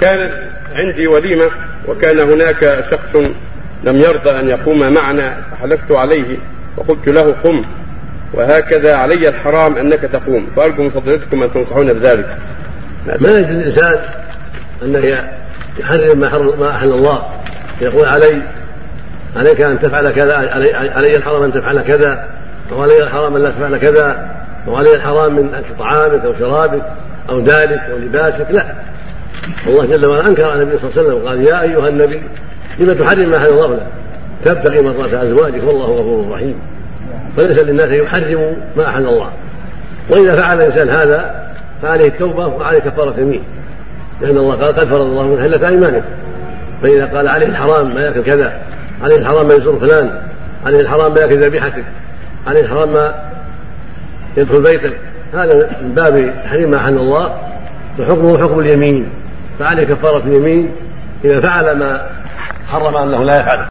كانت عندي وليمة وكان هناك شخص لم يرضى أن يقوم معنا فحلفت عليه وقلت له قم وهكذا علي الحرام أنك تقوم. فأرجو من فضيلتكم أن تنصحون بذلك. ما يجوز الإنسان أنه يحرم ما ما أحل الله. يقول علي عليك أن تفعل كذا علي, علي الحرام أن تفعل كذا وعلي الحرام أن لا تفعل كذا. وعلي الحرام من أكل طعامك أو شرابك أو دارك أو لباسك لا. الله جل وعلا أنكر على النبي صلى الله عليه وسلم وقال يا أيها النبي لم تحرم ما أحل الله لك؟ تبتغي مرضات أزواجك والله غفور رحيم. فليس للناس يحرموا ما أحل الله. وإذا فعل الإنسان هذا فعليه التوبة وعليه كفارة يمين. لأن الله قال قد فرض الله من حلة أيمانكم. فإذا قال عليه الحرام ما يأكل كذا عليه الحرام ما يزور فلان عليه الحرام ما يأكل ذبيحتك عليه الحرام ما يدخل بيتك هذا من باب تحريم ما الله وحكمه حكم اليمين. فعليه كفارة اليمين إذا فعل ما حرم أنه لا يفعله.